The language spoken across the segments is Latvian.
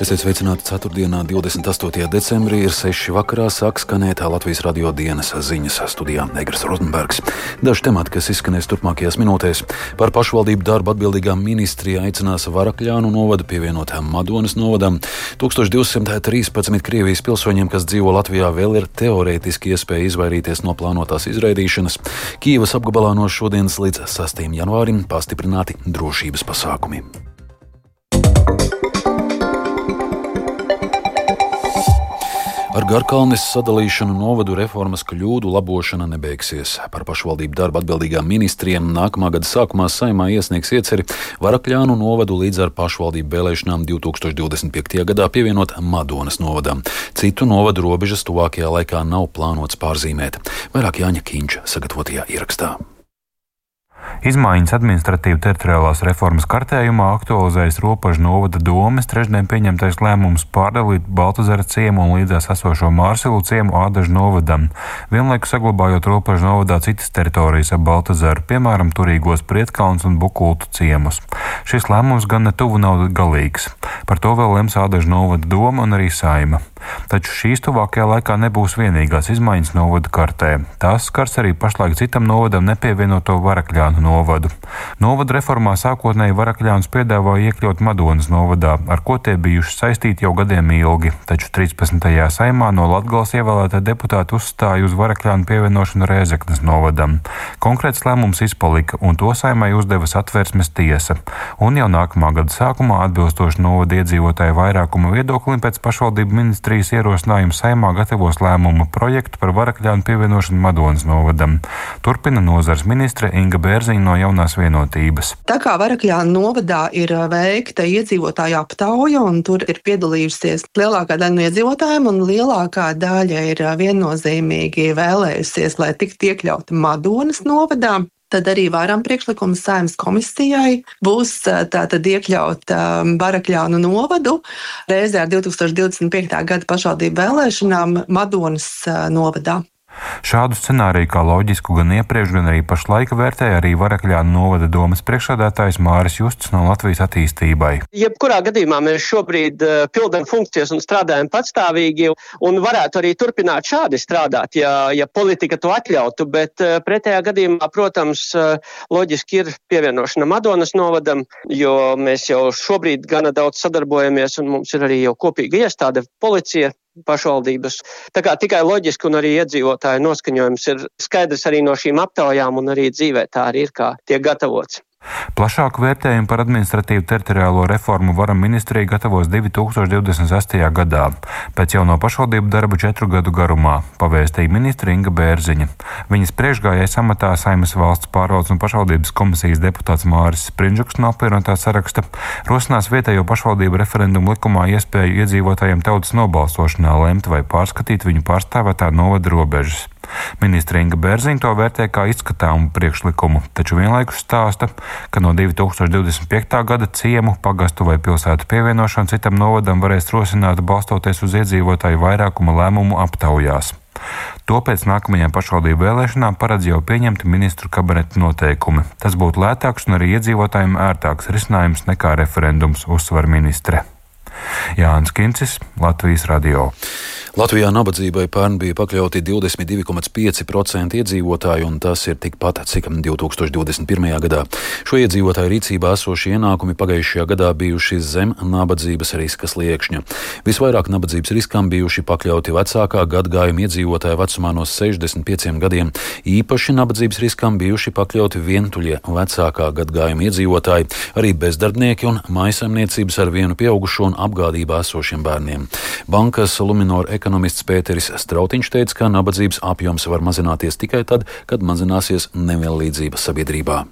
Esiet sveicināti 4. 28. decembrī, ir 6. vakarā, sāk skanēt Latvijas radio dienas ziņas studijā Negras Rozenbergs. Daži temati, kas izskanēs turpmākajās minūtēs. Par pašvaldību darbu atbildīgā ministrija aicinās Varakļānu novadu pievienot Madonas novadam. 1213 Krievijas pilsoņiem, kas dzīvo Latvijā, vēl ir teorētiski iespēja izvairīties no plānotās izraidīšanas. Kīvas apgabalā no šodienas līdz 6. janvārim pastiprināti drošības pasākumi. Ar Garkalnes sadalīšanu novadu reformas kļūdu labošana nebeigsies. Par pašvaldību darbu atbildīgām ministriem nākamā gada sākumā saimā iesniegs ieceri Varakļānu novadu līdz ar pašvaldību vēlēšanām 2025. gadā pievienot Madonas novadam. Citu novadu robežas tuvākajā laikā nav plānots pārzīmēt. Vairāk Jāņa Kīņš sagatavotajā ierakstā. Izmaiņas administratīvu teritoriālās reformas kartējumā aktualizējas robežu novada domes trešdien pieņemtais lēmums pārdalīt Baltazara ciemu un līdzās esošo Mārsilu ciemu Ādažu novadam, vienlaikus saglabājot robežu novadā citas teritorijas ap Baltazaru, piemēram, turīgos Prietkalns un Bukultu ciemus. Šis lēmums gan netuvu nav galīgs. Par to vēl lems Ādažu novada doma un arī saima. Taču šīs tuvākajā laikā nebūs vienīgās izmaiņas novada kartē. Tās skars arī pašlaik citam novadam nepievienoto Varakļānu novadu. Novada reformā sākotnēji Varakļāns piedāvāja iekļaut Madonas novadā, ar ko tie bijuši saistīti jau gadiem ilgi, taču 13. saimā no Latgals ievēlētā deputāta uzstāja uz Varakļānu pievienošanu Rēzeknes novadam. Konkrēts lēmums izpalika, un to saimai uzdeva satversmes tiesa. Un jau nākamā gada sākumā atbilstoši novada iedzīvotāju vairākuma viedoklim pēc pašvaldību ministrijas ierosinājums saimā gatavos lēmumu projektu par varakļānu pievienošanu Madonas novadam. Turpina nozars ministre Inga Bērziņa no jaunās vienotības. Tā kā varakļānu novadā ir veikta iedzīvotāju aptauja, un tur ir piedalījusies lielākā daļa no iedzīvotājiem, un lielākā daļa ir viennozīmīgi vēlējusies, lai tiktu iekļauta Madonas novadā tad arī varam priekšlikums saimnes komisijai būs tātad iekļaut Barakļānu novadu reizē ar 2025. gada pašvaldību vēlēšanām Madonas novadā. Šādu scenāriju kā loģisku gan iepriekš, gan arī pašlaik vērtēja arī Varakļānu novada domas priekšsādātājs Māris Justs no Latvijas attīstībai. Jebkurā gadījumā mēs šobrīd uh, pildam funkcijas un strādājam patstāvīgi un varētu arī turpināt šādi strādāt, ja, ja politika to atļautu, bet uh, pretējā gadījumā, protams, uh, loģiski ir pievienošana Madonas novadam, jo mēs jau šobrīd gana daudz sadarbojamies un mums ir arī jau kopīga iestāde policija, pašvaldības. Tā kā tikai loģiski un arī iedzīvotāju noskaņojums ir skaidrs arī no šīm aptaujām un arī dzīvē tā arī ir, kā tiek gatavots. Plašāku vērtējumu par administratīvu teritoriālo reformu varam ministrija gatavos 2028. gadā, pēc jauno pašvaldību darba četru gadu garumā, pavēstīja ministra Inga Bērziņa. Viņas priekšgājēja samatā Saimas valsts pārvaldes un pašvaldības komisijas deputāts Māris Sprindžuks no apvienotā saraksta rosinās vietējo pašvaldību referendumu likumā iespēju iedzīvotājiem tautas nobalsošanā lemt vai pārskatīt viņu pārstāvētā novada robežas. Ministra Inga Bērziņa to vērtē kā izskatāmu priekšlikumu, taču vienlaikus stāsta, ka no 2025. gada ciemu, pagastu vai pilsētu pievienošanu citam novadam varēs rosināt balstoties uz iedzīvotāju vairākuma lēmumu aptaujās. To pēc nākamajām pašvaldību vēlēšanām paredz jau pieņemti ministru kabineta noteikumi. Tas būtu lētāks un arī iedzīvotājiem ērtāks risinājums nekā referendums, uzsver ministre. Jānis Kincis, Latvijas Radio. Latvijā nabadzībai pērn bija pakļauti 22,5% iedzīvotāju, un tas ir tikpat, cik 2021. gadā. Šo iedzīvotāju rīcībā esošie ienākumi pagājušajā gadā bijuši zem nabadzības riska sliekšņa. Visvairāk nabadzības riskam bijuši pakļauti vecākā gadgājuma iedzīvotāji vecumā no 65 gadiem. Īpaši nabadzības riskam bijuši pakļauti vientuļie vecākā gadgājuma iedzīvotāji, arī bezdarbnieki un maisaimniecības ar vienu pieaugušo un apgādībā esošiem bērniem. Bankas Luminor ekonomists Pēteris Strautiņš teica, ka nabadzības apjoms var mazināties tikai tad, kad mazināsies nevienlīdzība sabiedrībā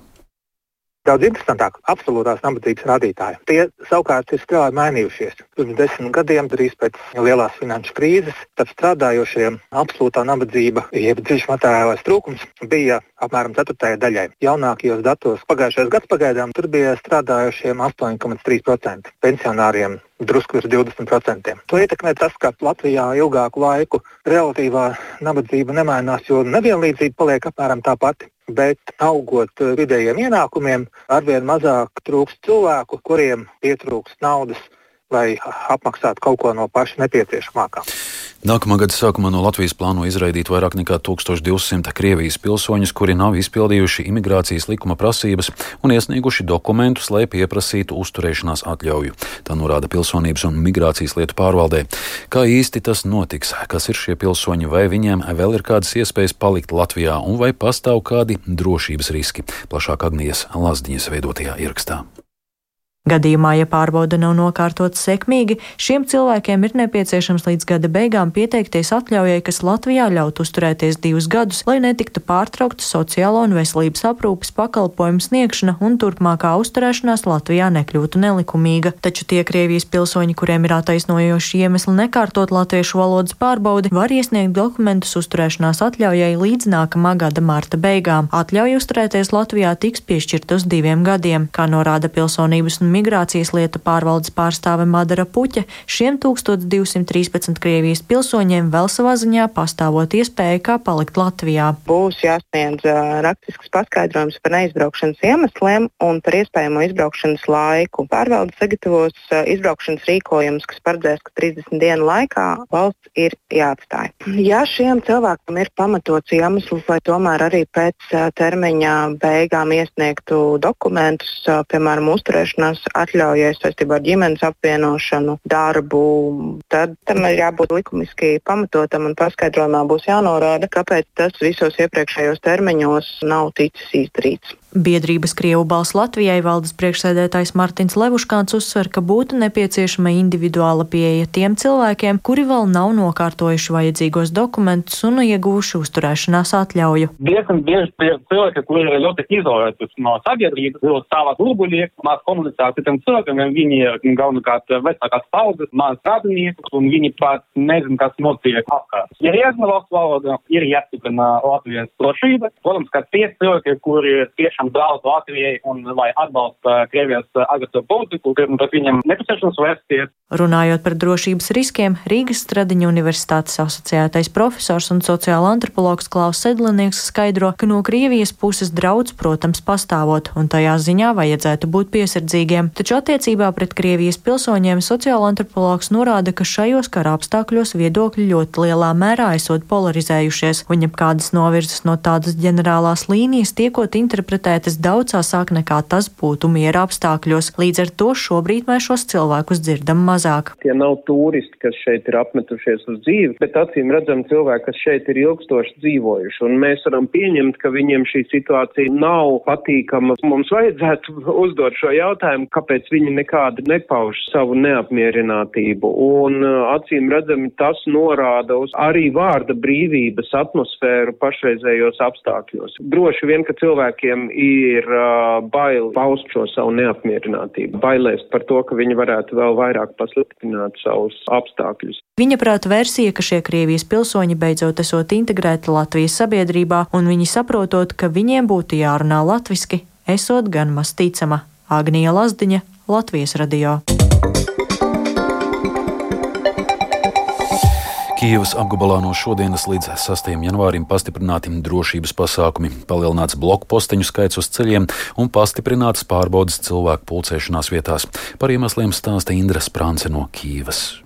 daudz interesantāk - absolūtās nabadzības rādītāji. Tie savukārt ir strauji mainījušies. Pirms desmit gadiem, drīz pēc lielās finanšu krīzes, tad strādājošiem absolūtā nabadzība, jeb dziļš materiālais trūkums, bija apmēram ceturtajai daļai. Jaunākajos datos pagājušais gads pagaidām tur bija strādājošiem 8,3%, pensionāriem drusku virs 20%. To ietekmē tas, ka Latvijā ilgāku laiku relatīvā nabadzība nemainās, jo nevienlīdzība paliek apmēram tā pati bet augot eh, vidējiem ienākumiem, arvien mazāk trūks cilvēku, kuriem pietrūks naudas lai apmaksātu kaut ko no paša nepieciešamākā. Nākamā gada sākumā no Latvijas plāno izraidīt vairāk nekā 1200 Krievijas pilsoņus, kuri nav izpildījuši imigrācijas likuma prasības un iesnieguši dokumentus, lai pieprasītu uzturēšanās atļauju. Tā norāda Pilsonības un migrācijas lietu pārvaldē. Kā īsti tas notiks, kas ir šie pilsoņi, vai viņiem vēl ir kādas iespējas palikt Latvijā un vai pastāv kādi drošības riski? Plašāk Agnijas Lazdiņas veidotajā ierakstā. Gadījumā, ja pārbauda nav nokārtot sekmīgi, šiem cilvēkiem ir nepieciešams līdz gada beigām pieteikties atļaujai, kas Latvijā ļaut uzturēties divus gadus, lai netiktu pārtraukta sociālo un veselības aprūpes pakalpojumu sniegšana un turpmākā uzturēšanās Latvijā nekļūtu nelikumīga. Taču tie Krievijas pilsoņi, kuriem ir attaisnojoši iemesli nekārtot latviešu valodas pārbaudi, var iesniegt dokumentus uzturēšanās atļaujai līdz nākamā gada marta beigām. Atļauja uzturēties Latvijā tiks piešķirta uz diviem gadiem, kā norāda pilsonības un migrācijas lietu pārvaldes pārstāve Madara Puķa, šiem 1213 Krievijas pilsoņiem vēl savā ziņā pastāvot iespēja, kā palikt Latvijā. Būs jāsniedz rakstisks paskaidrojums par neizbraukšanas iemesliem un par iespējamo izbraukšanas laiku. Pārvalde sagatavos izbraukšanas rīkojumus, kas paredzēs, ka 30 dienu laikā valsts ir jāatstāj. Ja šiem cilvēkiem ir pamatots iemesls, lai tomēr arī pēc termiņa beigām iesniegtu dokumentus, piemēram, uzturēšanās atļaujai saistībā ar ģimenes apvienošanu, darbu, tad tam ir jābūt likumiski pamatotam un paskaidrojumā būs jānorāda, kāpēc tas visos iepriekšējos termiņos nav ticis izdarīts. Biedrības Krievu balss Latvijai valdes priekšsēdētājs Martins Levuškāns uzsver, ka būtu nepieciešama individuāla pieeja tiem cilvēkiem, kuri vēl nav nokārtojuši vajadzīgos dokumentus un ieguvuši uzturēšanās atļauju. Diezgan bieži cilvēki, kuri ir ļoti izolēti no sabiedrības, ir savā burbuļī, maz komunicēt ar tiem cilvēkiem, viņi ir galvenokārt vecākās paudzes, maz radinieki, un viņi pat nezin, kas notiek apkārt. Ir jāzina valsts valoda, ir jāstiprina Latvijas drošība. Protams, ka tie cilvēki, kuri tieši tiešām draud Latvijai un lai atbalsta Krievijas agresīvu politiku, ir pret viņiem nepieciešams vērsties. Runājot par drošības riskiem, Rīgas Stradiņa universitātes asociētais profesors un sociāla antropologs Klaus Sedlinieks skaidro, ka no Krievijas puses draudz, protams, pastāvot, un tajā ziņā vajadzētu būt piesardzīgiem. Taču attiecībā pret Krievijas pilsoņiem sociāla antropologs norāda, ka šajos kara apstākļos viedokļi ļoti lielā mērā esot polarizējušies, un jebkādas novirzes no tādas ģenerālās līnijas tiekot interpretētas interpretētas daudz sāsāk nekā tas būtu miera apstākļos. Līdz ar to šobrīd mēs šos cilvēkus dzirdam mazāk. Tie nav turisti, kas šeit ir apmetušies uz dzīvi, bet acīm redzam cilvēki, kas šeit ir ilgstoši dzīvojuši. Un mēs varam pieņemt, ka viņiem šī situācija nav patīkama. Mums vajadzētu uzdot šo jautājumu, kāpēc viņi nekādi nepauž savu neapmierinātību. Un acīm redzami tas norāda uz arī vārda brīvības atmosfēru pašreizējos apstākļos. Droši vien, ka cilvēkiem ir uh, bail paust šo savu neapmierinātību, bailēs par to, ka viņi varētu vēl vairāk pasliktināt savus apstākļus. Viņa prāta versija, ka šie Krievijas pilsoņi beidzot esot integrēti Latvijas sabiedrībā un viņi saprotot, ka viņiem būtu jārunā latviski, esot gan maz ticama. Agnija Lazdiņa, Latvijas radio. Kijavas apgabalā no šodienas līdz 6. janvārim pastiprināti drošības pasākumi, palielināts bloku posteņu skaits uz ceļiem un pastiprināts pārbaudas cilvēku pulcēšanās vietās. Par iemesliem stāsta Indra Sprānce no Kijavas.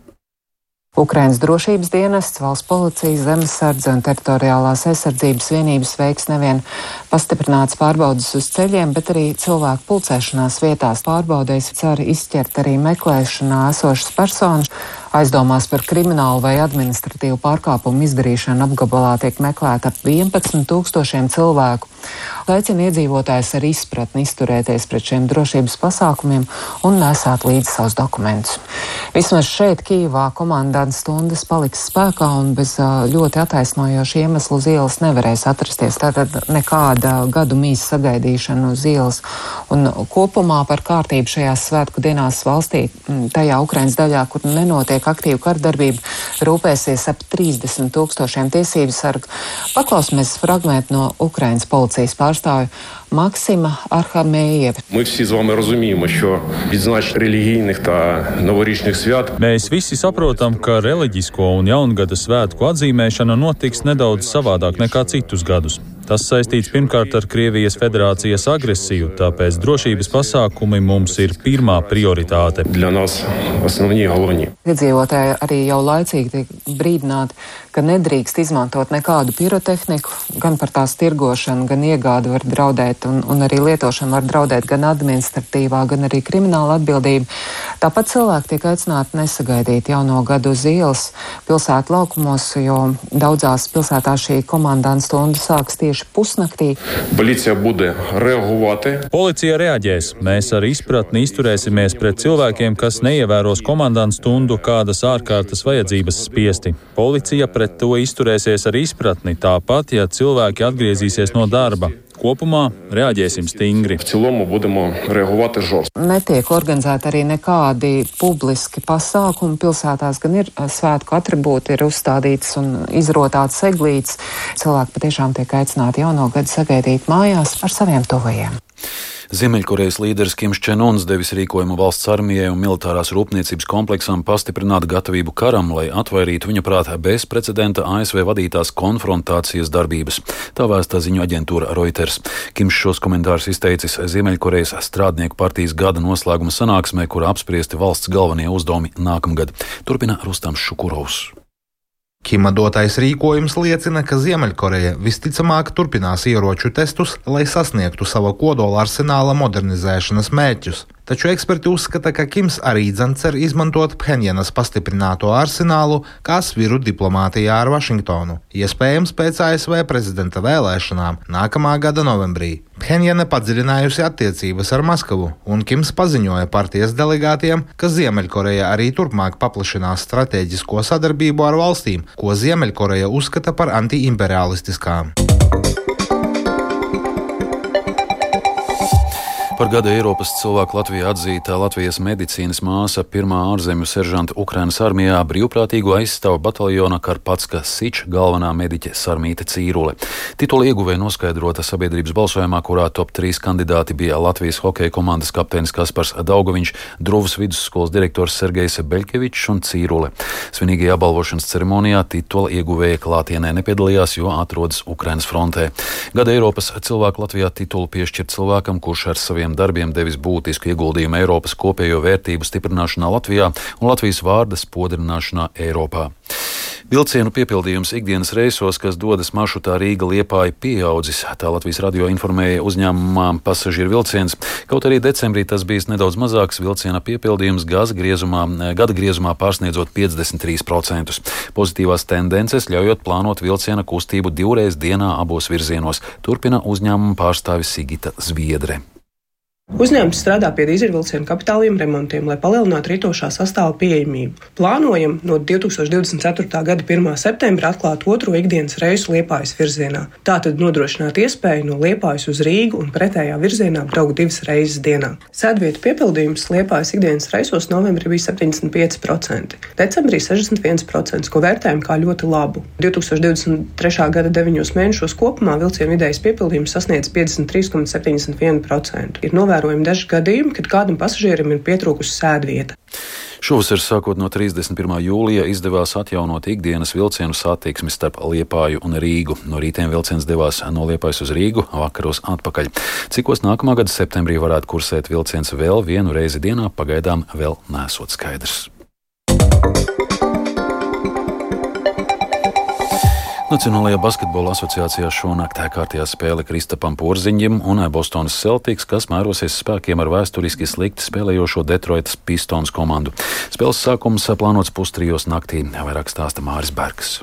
Ukrainas drošības dienests, valsts policija, zemesardze un teritoriālās aizsardzības vienības veiks nevien pastiprināts pārbaudas uz ceļiem, bet arī cilvēku pulcēšanās vietās. Pārbaudēs cer izķert arī meklēšanā esošas personas. Aizdomās par kriminālu vai administratīvu pārkāpumu izdarīšanu apgabalā tiek meklēta ap 11 tūkstošiem cilvēku. Aicina iedzīvotājus ar izpratni izturēties pret šiem drošības pasākumiem un nesāt līdzi savus dokumentus. Vismaz šeit, Kīvā, komandantas stundas paliks spēkā un bez ļoti attaisnojoša iemesla uz ielas nevarēs atrasties. Tātad nekāda gadu mīsa sagaidīšana uz ielas. Un kopumā par kārtību šajās svētku dienās valstī, tajā Ukrainas daļā, kur nenotiek notiek aktīva kardarbība, rūpēsies ap 30 tūkstošiem tiesību sargu. Paklausīsimies fragment no Ukrainas policijas pārstāvju Максима Архамеєв. Ми всі з вами розуміємо, що відзначення релігійних та новорічних свят. Mēs visi saprotam, ka reliģisko un jaungada svētku atzīmēšana notiks nedaudz savādāk nekā citus gadus. Tas saistīts pirmkārt ar Krievijas federācijas agresiju, tāpēc drošības pasākumi mums ir pirmā prioritāte. Iedzīvotāji arī jau laicīgi tiek brīdināti, ka nedrīkst izmantot nekādu pirotehniku, gan par tās tirgošanu, gan iegādi var draudēt, un, un arī lietošana var draudēt gan administratīvā, gan arī krimināla atbildība. Tāpat cilvēki tiek aicināti nesagaidīt jauno gadu uz ielas pilsētu laukumos, jo daudzās pilsētās šī komandanta stunda sāks tieši pusnaktī. Policija bude reagovati. Policija reaģēs. Mēs ar izpratni izturēsimies pret cilvēkiem, kas neievēros komandantu stundu kādas ārkārtas vajadzības spiesti. Policija pret to izturēsies ar izpratni, tāpat, ja cilvēki atgriezīsies no darba. Kopumā reaģēsim stingri. Netiek organizēti arī nekādi publiski pasākumi. Pilsētās gan ir svētku atribūti, ir uzstādīts un izrotāts eglītes. Cilvēki patiešām tiek aicināti jauno gadu sagaidīt mājās ar saviem tuvajiem. Ziemeļkorejas līderis Kims Čenuns devis rīkojumu valsts armijai un militārās rūpniecības kompleksam pastiprināt gatavību karam, lai atvairītu viņa prātā bezprecedenta ASV vadītās konfrontācijas darbības. Tā vēstā ziņu aģentūra Reuters. Kims šos komentārus izteicis Ziemeļkorejas strādnieku partijas gada noslēguma sanāksmē, kur apspriesti valsts galvenie uzdevumi nākamgad. Turpina Rustams Šukurovs. Kima dotais rīkojums liecina, ka Ziemeļkoreja visticamāk turpinās ieroču testus, lai sasniegtu sava kodola arsenāla modernizēšanas mērķus. Taču eksperti uzskata, ka Kims arī cer izmantot Phenjanas pastiprināto arsenālu kā sviru diplomātijā ar Vašingtonu, iespējams pēc ASV prezidenta vēlēšanām nākamā gada novembrī. Phenjana padziļinājusi attiecības ar Maskavu, un Kims paziņoja partijas delegātiem, ka Ziemeļkoreja arī turpmāk paplašinās strateģisko sadarbību ar valstīm, ko Ziemeļkoreja uzskata par antiimperialistiskām. Par gada Eiropas cilvēku Latvijā atzītā Latvijas medicīnas māsa, pirmā ārzemju seržanta Ukrainas armijā, brīvprātīgo aizstāva bataljona Karpatska Sič galvenā mediķe Sarmīte Cīrule. Titula ieguvēja noskaidrota sabiedrības balsojumā, kurā top 3 kandidāti bija Latvijas hokeja komandas kapteinis Kaspars Daugoviņš, Druvas vidusskolas direktors Sergejs Beļkevičs un Cīrule. Svinīgajā balvošanas ceremonijā titula ieguvēja klātienē nepiedalījās, jo atrodas Ukrainas frontē. Gada Eiropas cilvēku Latvijā titulu piešķirt cilvēkam, kurš ar saviem saviem darbiem devis būtisku ieguldījumu Eiropas kopējo vērtību stiprināšanā Latvijā un Latvijas vārda spodrināšanā Eiropā. Vilcienu piepildījums ikdienas reisos, kas dodas maršrutā Rīga liepāja pieaudzis, tā Latvijas radio informēja uzņēmumā pasažieru vilciens. Kaut arī decembrī tas bijis nedaudz mazāks, vilciena piepildījums griezumā, gada griezumā pārsniedzot 53%. Pozitīvās tendences ļaujot plānot vilciena kustību divreiz dienā abos virzienos, turpina uzņēmuma pārstāvis Sigita Zviedre. Uzņēmums strādā pie dīzeļvilcienu kapitāliem remontiem, lai palielinātu ritošā sastāva pieejamību. Plānojam no 2024. gada 1. septembra atklāt otro ikdienas reisu Liepājas virzienā. Tātad nodrošināt iespēju no Liepājas uz Rīgu un pretējā virzienā braukt divas reizes dienā. Sēdvietu piepildījums Liepājas ikdienas reisos novembrī bija 75%, decembrī 61%, ko vērtējam kā ļoti labu. 2023. gada 9 mēnešos kopumā vilcienu vidējais piepildījums sasniedz 53,71%. Novērojami daži gadījumi, kad kādam pasažierim ir pietrūkusi sēdvieta. Šovasar, sākot no 31. jūlija, izdevās atjaunot ikdienas vilcienu satiksmi starp Liepāju un Rīgu. No rītiem vilciens devās no Liepājas uz Rīgu, vakaros atpakaļ. Cikos nākamā gada septembrī varētu kursēt vilciens vēl vienu reizi dienā, pagaidām vēl nesot skaidrs. Nacionālajā basketbola asociācijā šonakt kārtījā spēle Kristapam Porziņam un Bostonas Celtics, kas mērosies spēkiem ar vēsturiski slikti spēlējošo Detroitas Pistons komandu. Spēles sākums plānots pustrijos naktī, vairāk stāsta Māris Bergs.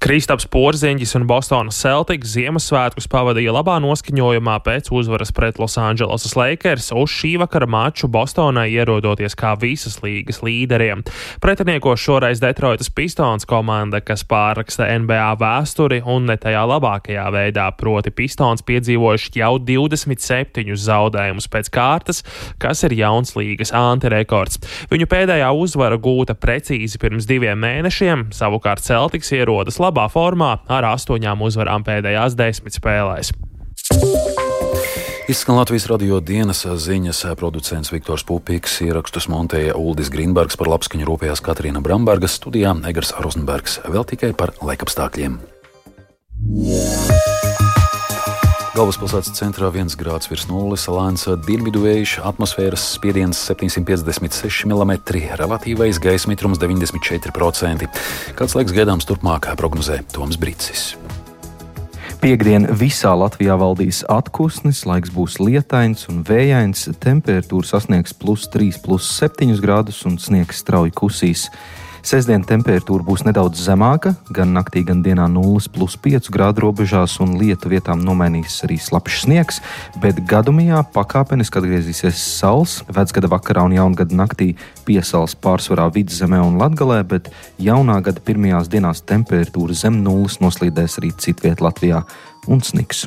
Kristaps Porziņģis un Bostonas Celtics Ziemassvētkus pavadīja labā noskaņojumā pēc uzvaras pret Losandželosas Lakers uz šī vakara maču Bostonai ierodoties kā visas līgas līderiem. Pretiniekos šoreiz Detroitas Pistons komanda, kas pārraksta NBA vēsturi un ne tajā labākajā veidā, proti Pistons piedzīvojuši jau 27 zaudējumus pēc kārtas, kas ir jauns līgas antirekords. Viņu pēdējā uzvara gūta precīzi pirms diviem mēnešiem, savukārt Celtics ierodas labāk labā formā ar astoņām uzvarām pēdējās desmit spēlēs. Izskan Latvijas radio dienas ziņas producents Viktors Pupīks, ierakstus montēja Uldis Grīnbergs par labskaņu rūpējās Katrīna Brambergas studijā Egars Rozenbergs vēl tikai par laikapstākļiem. Yeah. Galvaspilsētas centrā 1 grāds virs nulles, lēns dienvidu vējš, atmosfēras spiediens 756 mm, relatīvais gaisa mitrums 94%. Kāds laiks gaidāms turpmāk, prognozē Toms Brīsis. Piektdien visā Latvijā valdīs atpūsnis, laiks būs lietains un vējains, temperatūra sasniegs plus 3, plus 7 grādus un sniegs strauji kusīs. Sestdien temperatūra būs nedaudz zemāka, gan naktī, gan dienā 0,5 grādu robežās, un lietu vietām nomainīs arī slapjš sniegs, bet gadumijā pakāpeniski atgriezīsies saules. Vecgada vakarā un jaungada naktī piesals pārsvarā vidzemē un latgalē, bet jaunā gada pirmajās dienās temperatūra zem nulles noslīdēs arī citviet Latvijā un sniks.